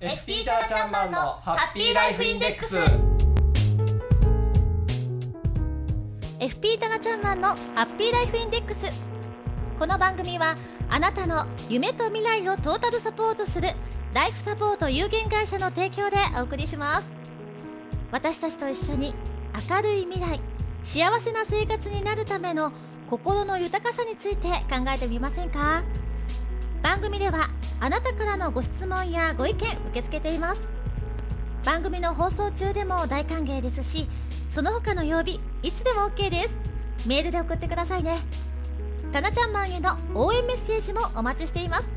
FP タナちゃんマンのハッピーライフインデックス。FP タナちゃんマンのハッピーライフインデックス。この番組はあなたの夢と未来をトータルサポートするライフサポート有限会社の提供でお送りします。私たちと一緒に明るい未来幸せな生活になるための心の豊かさについて考えてみませんか？番組ではあなたからのご質問やご意見受け付けています。番組の放送中でも大歓迎ですしその他の曜日いつでも OK です。メールで送ってくださいね。たなちゃんマンへの応援メッセージもお待ちしています。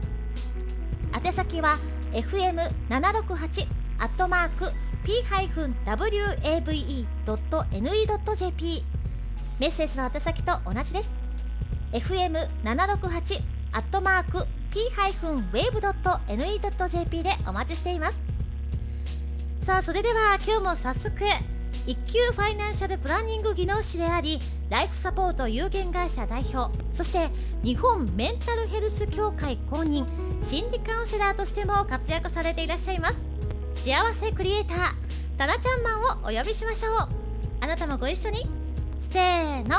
宛先は fm768 アットマーク p-wave.ne.jp メッセージの宛先と同じです。fm768 アットマーク p-wave.ne.jp でお待ちしています。さあそれでは今日も早速一級ファイナンシャルプランニング技能士でありライフサポート有限会社代表そして日本メンタルヘルス協会公認心理カウンセラーとしても活躍されていらっしゃいます幸せクリエイタータナちゃんマンをお呼びしましょう。あなたもご一緒に。せーの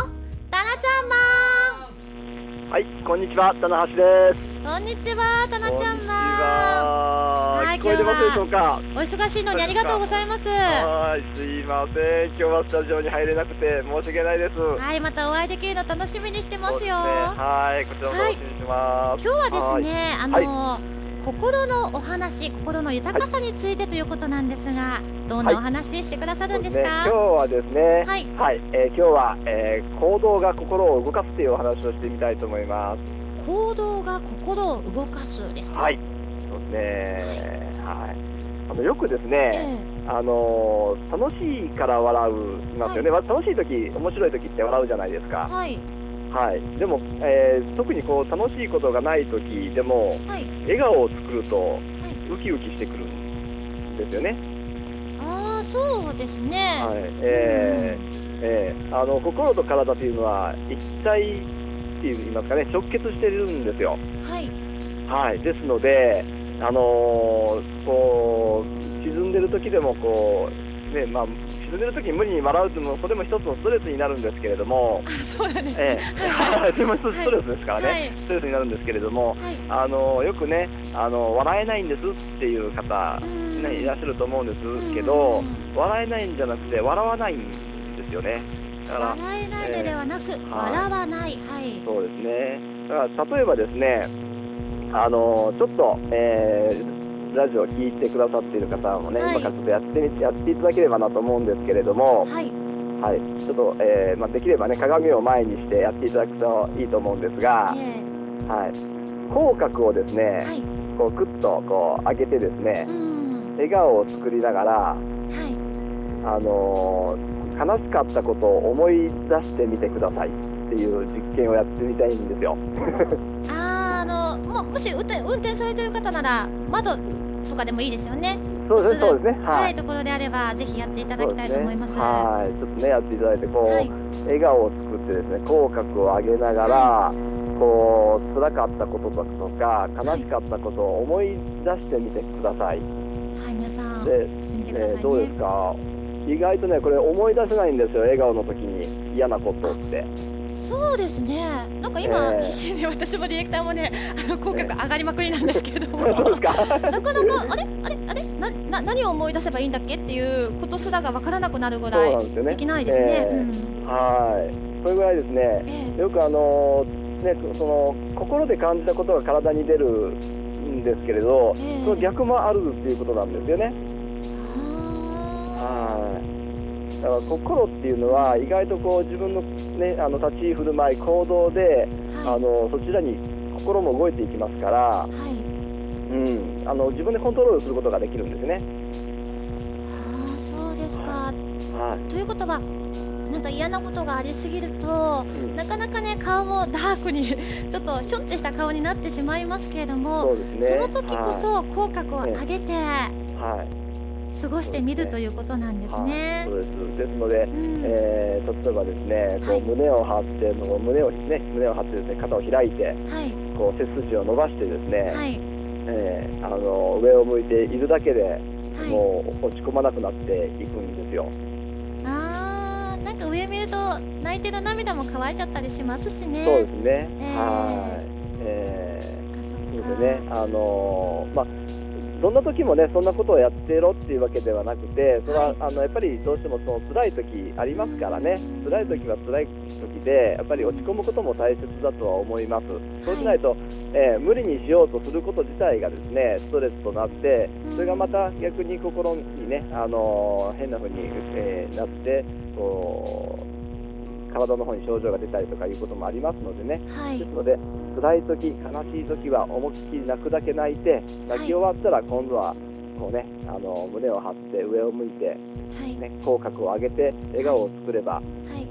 タナちゃんマン。はい、こんにちは、棚橋です。こんにちはタナちゃんは。はい聞こえてますでしょうか？お忙しいのにありがとうございます。はい、すいません。今日はスタジオに入れなくて申し訳ないです。はいまたお会いできるの楽しみにしてますよ。すね。はい、こちらも楽しみにしてます。今日はですねあはい。の、心のお話心の豊かさについてということなんですが、どんなお話してくださるんですか、そうね、今日はですね、はい。えー今日は、えー行動が心を動かすというお話をしてみたいと思います。行動が心を動かすですか？はい、そうですね。はい。あのよくですね、えあのー楽しいから笑うい。ますよね、楽しい時面白い時って笑うじゃないですえか、はい。はい、でも、えー特にこう楽しいことがない時でもはい。笑顔を作るとはい。ウキウキしてくるんですよね、ああそうですね、はい。えーえーあの心と体というのは一体って言いますかね直結してるんですよ、はい。はい、ですので、あのーこう沈んでる時でもこう、ねまあ、沈んでる時に無理に笑うというのもそれも一つのストレスになるんですけれども、あそうなんですえね、え それも一つストレスですからね、はい。ストレスになるんですけれども、はい。あのよくねあの、笑えないんですっていう方、うん。ね、いらっしゃると思うんですけど、笑えないんじゃなくて、笑わないんですよね。だから笑えないのではなく、笑わない。はい。そうですね。だから例えばですね、あのちょっと、えーラジオを聞いてくださっている方もね、はい。今からちょっとやってみやっていただければなと思うんですけれども、はい。はい、ちょっと、えーまあ、できればね鏡を前にしてやっていただくといいと思うんですが、えはい、口角をですね、えはい。こうクッとこう上げてですねう、ん。笑顔を作りながら、はい。あのー悲しかったことを思い出してみてくださいっていう実験をやってみたいんですよ。あーあのももし運転運転されてる方なら窓とかでもいいですよね。そうですね、そうですね。はい、ところであればぜひやっていただきたいと思います。ねはい、ちょっとね、やっていただいて、こう、はい笑顔を作ってですね、口角を上げながら、こう、辛かったこととか、悲しかったことを思い出してみてください。はい、皆さんでしてみてくださいね。えーどうですか？意外とね、これ思い出せないんですよ、笑顔の時に嫌なことって。そうですね。なんか今、ええ必死に私もディレクターもね、あの口角上がりまくりなんですけれども。そうですか？なかなかあれ？あれ？あれ？なな何を思い出せばいいんだっけっていうことすらがわからなくなるぐらいでね。できないですね。えーうんはい。それぐらいですね、えよくあのね、その心で感じたことが体に出るんですけれど、ええその逆もあるっていうことなんですよね。はい。だから心っていうのは意外とこう自分のねあの立ち居振る舞い行動で、はいあのそちらに心も動いていきますから、はい。うん、あの自分でコントロールすることができるんですね。ああそうですか。はい。ということはなんか嫌なことがありすぎるとうんなかなかね顔もダークに ちょっとシュンってした顔になってしまいますけれどそもうですね。その時こそ口角を上げてはい。はい。過ごしてみるということなんですはいねそ。うです。ですので、うんえー例えばですね、こはいう胸を張って、胸をね、胸を張ってですね、肩を開いて、はいこう背筋を伸ばしてですね、はいえーあの上を向いているだけで、はいもう落ち込まなくなっていくんですよ。なんか上見ると泣いてる涙も乾いちゃったりしますしねそうですね。えーはい。えそっかそっー、かそうでね、あのーまあ。どん。な時もね、そんなことをやってろっていうわけではなくて、それは、はいあのやっぱりどうしてもその辛い時ありますからね、辛い時は辛い時で、やっぱり落ち込むことも大切だとは思います。そうしないと、えー無理にしようとすること自体がですね、ストレスとなって、それがまた逆に心にね、あのー変な風に、えーなって、こう体の方に症状が出たりとかいうこともありますのでね、はい。ですので、辛い時悲しい時は思いっきり泣くだけ泣いて、泣き終わったら今度はこう、ね、あの胸を張って上を向いて、はい。ね、口角を上げて笑顔を作れば、はい。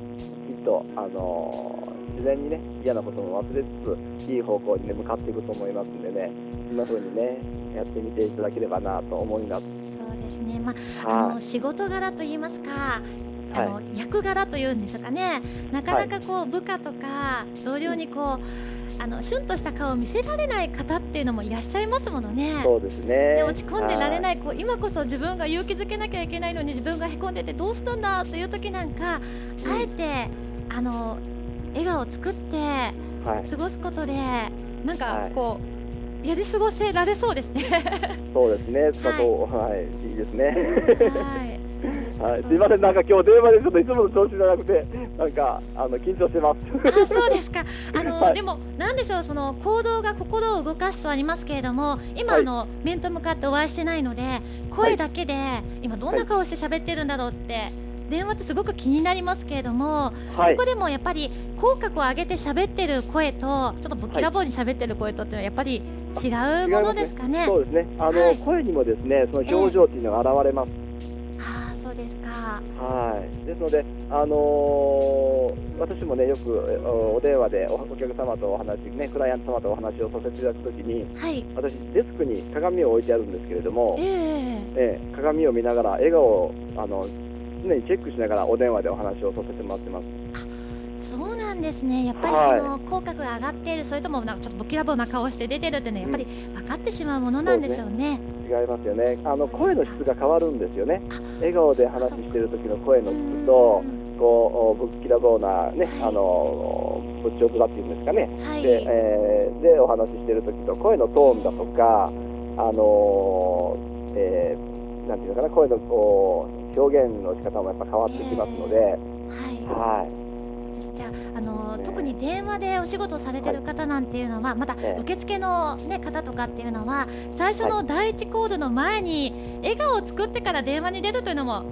きっと、あの自然にね嫌なことも忘れつつ、いい方向に、ね、向かっていくと思いますんでね、そんな風にね、やってみていただければなと思います。そうですね。まああはの仕事柄といいますかあの、は役柄というんですかね。なかなかこう部下とか同僚にこうあのシュンとした顔を見せられない方っていうのもいらっしゃいますものね。そうですね。で落ち込んでられい。ない。こう今こそ自分が勇気づけなきゃいけないのに自分がへこんでてどうしたんだという時なんか、うんあえてあの笑顔を作ってはい、過ごすことでなんかはい。こう、やり過ごせられそうですね。そうですね、だと、はい、いいですね。はい、はい、すいません、なんか今日電話でちょっといつもの調子じゃなくて、なんかあの緊張してます。あそうですか。あの、はいでもなんでしょうその行動が心を動かすとありますけれども、今、はいあの面と向かってお会いしてないので声だけで、今どんな顔して喋ってるんだろうって。電話ってすごく気になりますけれども、はいここでもやっぱり口角を上げて喋ってる声とちょっとぶっきらぼうに喋ってる声とってのはやっぱり違うものですかね。そうですね。あの、はい声にもですね、その表情っていうのが現れます。そうですか？はい。ですので、あのー私もね、よくえおお電話でおお客様とお話、ね、クライアント様とお話をさせていただくときに、はい。私、デスクに鏡を置いてあるんですけれどもえ、えええ鏡を見ながら、笑顔をあの常にチェックしながらお電話でお話をさせてもらってます。そうなんですね。やっぱりはいその口角が上がっている、それともなんかちょっとぶっきらぼうな顔して出てるっていうのはやっぱり分かってしまうものなんでしょうね。違いますよね。あの声の質が変わるんですよねあ。笑顔で話してる時の声の質と、こうぶっきらぼうなね、はいあの仏頂面っていうんですかね。はい。で、えーでお話ししてる時と声のトーンだとか、あのーえーなんていうのかな声のこう表現の仕方もやっぱ変わってきますので、はい。はい。じゃあ、あのね特に電話でお仕事されてる方なんていうのは、またええ。受付の、ね、方とかっていうのは最初の第一コードの前に笑顔を作ってから電話に出るというのも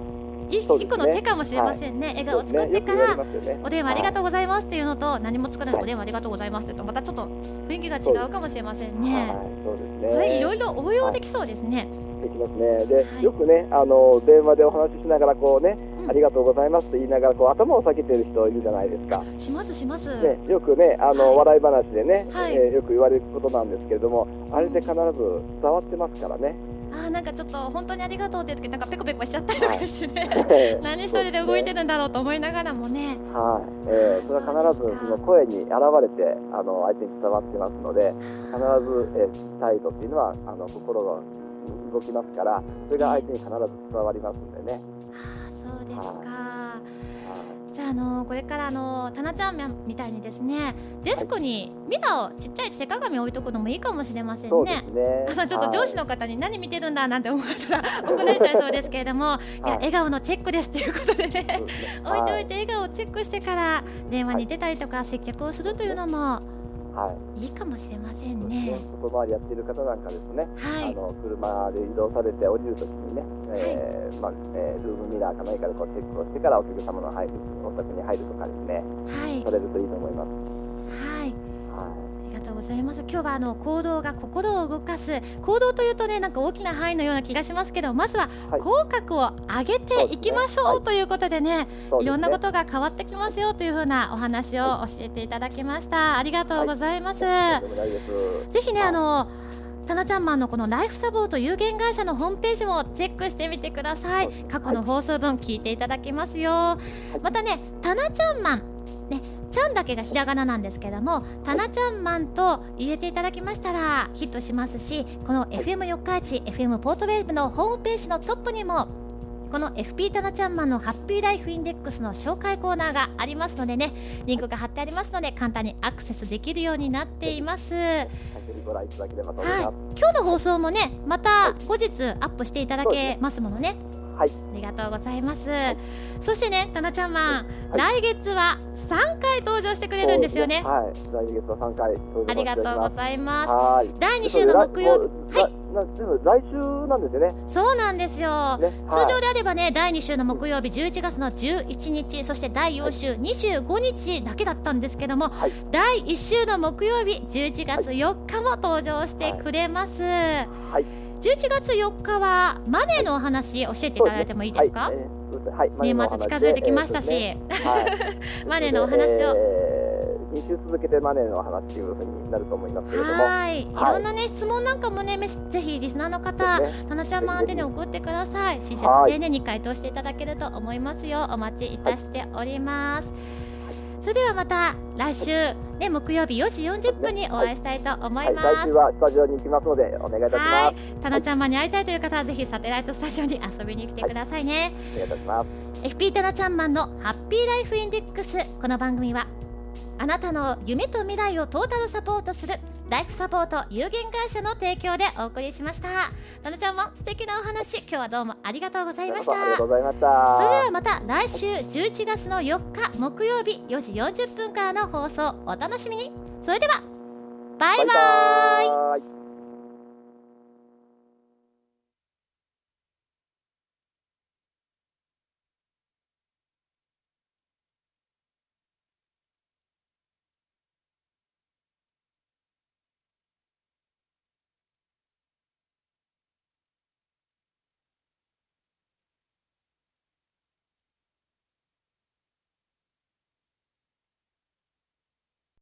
一個の手かもしれませんね、笑顔を作ってからお電話ありがとう。うございますっていうのと何も作らないはいお電話ありがとうございますってとまたちょっと雰囲気が違うかもしれませんね。はい、ね。これいろいろ応用できそうですね。できますね。で、はいよくね、あの電話でお話ししながらこうね、うんありがとうございますと言いながらこう頭を下げてる人いるじゃないですか。しますします。ね、よくね、あの、はい笑い話でね、はいえーよく言われることなんですけれども、あれで必ず伝わってますからね。あーなんかちょっと本当にありがとうって言う時なんかペコペコしちゃったりとかしてね。何一人で動いてるんだろうと思いながらもね。はい、えーそれは必ずその声に現れてあの相手に伝わってますので必ず、えー態度っていうのはあの心が動きますからそれが相手に必ず伝わりますんでね、あーそうですか。はじゃあ、あのこれからあのタナちゃんみたいにですねデスクにミラーをちっちゃい手鏡置いとくのもいいかもしれませんでねす。ね。あまあちょっと上司の方に何見てるんだなんて思ったら怒られちゃいそうですけれども、い。やはい笑顔のチェックですということでね置いておいてて笑顔をチェックしてから電話に出たりとか接客をするというのもはい。いいかもしれませんね。ね。外回りやっている方なんかですね、はい。あの車で移動されて降りるときにね、えーまあえールームミラーか何かでこうチェックをしてからお客様の入るお宅に入るとかですね。はい。されるといいと思います。はい。はありがとうございます。今日はあの行動が心を動かす行動というとねなんか大きな範囲のような気がしますけど、まずははい。口角を上げていきましょうということでね、い、そうですね。いろんなことが変わってきますよというふうなお話を教えていただきました。ありがとうございます。とんでもない。ぜひね、はい。あのタナちゃんマンのこのライフサポート有限会社のホームページもチェックしてみてください。過去の放送分聞いていただけますよ、またねタナちゃんマンねちゃんだけがひらがななんですけどもたなちゃんマンと入れていただきましたらヒットしますしこの FM 四日市 FM ポートウェーブのホームページのトップにもこの FP タナちゃんマンのハッピーライフインデックスの紹介コーナーがありますのでねリンクが貼ってありますので簡単にアクセスできるようになっています。はい。今日の放送もねまた後日アップしていただけますものねはい、ありがとうございます、そしてねタナちゃんマン、はい来月は3回登場してくれるんですよねはい、来月は三回登場ありがとうごいざいますはい。第2週の木曜日日。はい。来週なんですよね。そうなんですよ、ね。通はい常であればね第2週の木曜日11月の11日そして第4週25日だけだったんですけども、はい第1週の木曜日11月4日も登場してくれます、はい。11月4日はマネーのお話教えていただいてもいいですか？年末近づいてきましたし、ね。はい。マネーのお話を。えー、2週続けてマネーの話というふうになると思いますけれども。はい、い。ろんなね質問なんかもねぜひリスナーの方、ね。タナちゃんマン宛てに送ってください。親切はい丁寧に回答していただけると思いますよ。お待ちいたしております、それではまた来週ね木曜日4時40分にお会いしたいと思はいい、ます、来週はスタジオに行きますのでお願いいたします。はい、タナちゃんマンに会いたいという方はぜひサテライトスタジオに遊びに来てくださいね、お願いいたします。FP タナちゃんマンのハッピーライフインデックスこの番組はあなたの夢と未来をトータルサポートするライフサポート有限会社の提供でお送りしました。タナちゃんも素敵なお話今日はどうもありがとうございました。ありがとうございました。それではまた来週11月の4日木曜日4時40分からの放送お楽しみに。それではバイバイ。バイバイ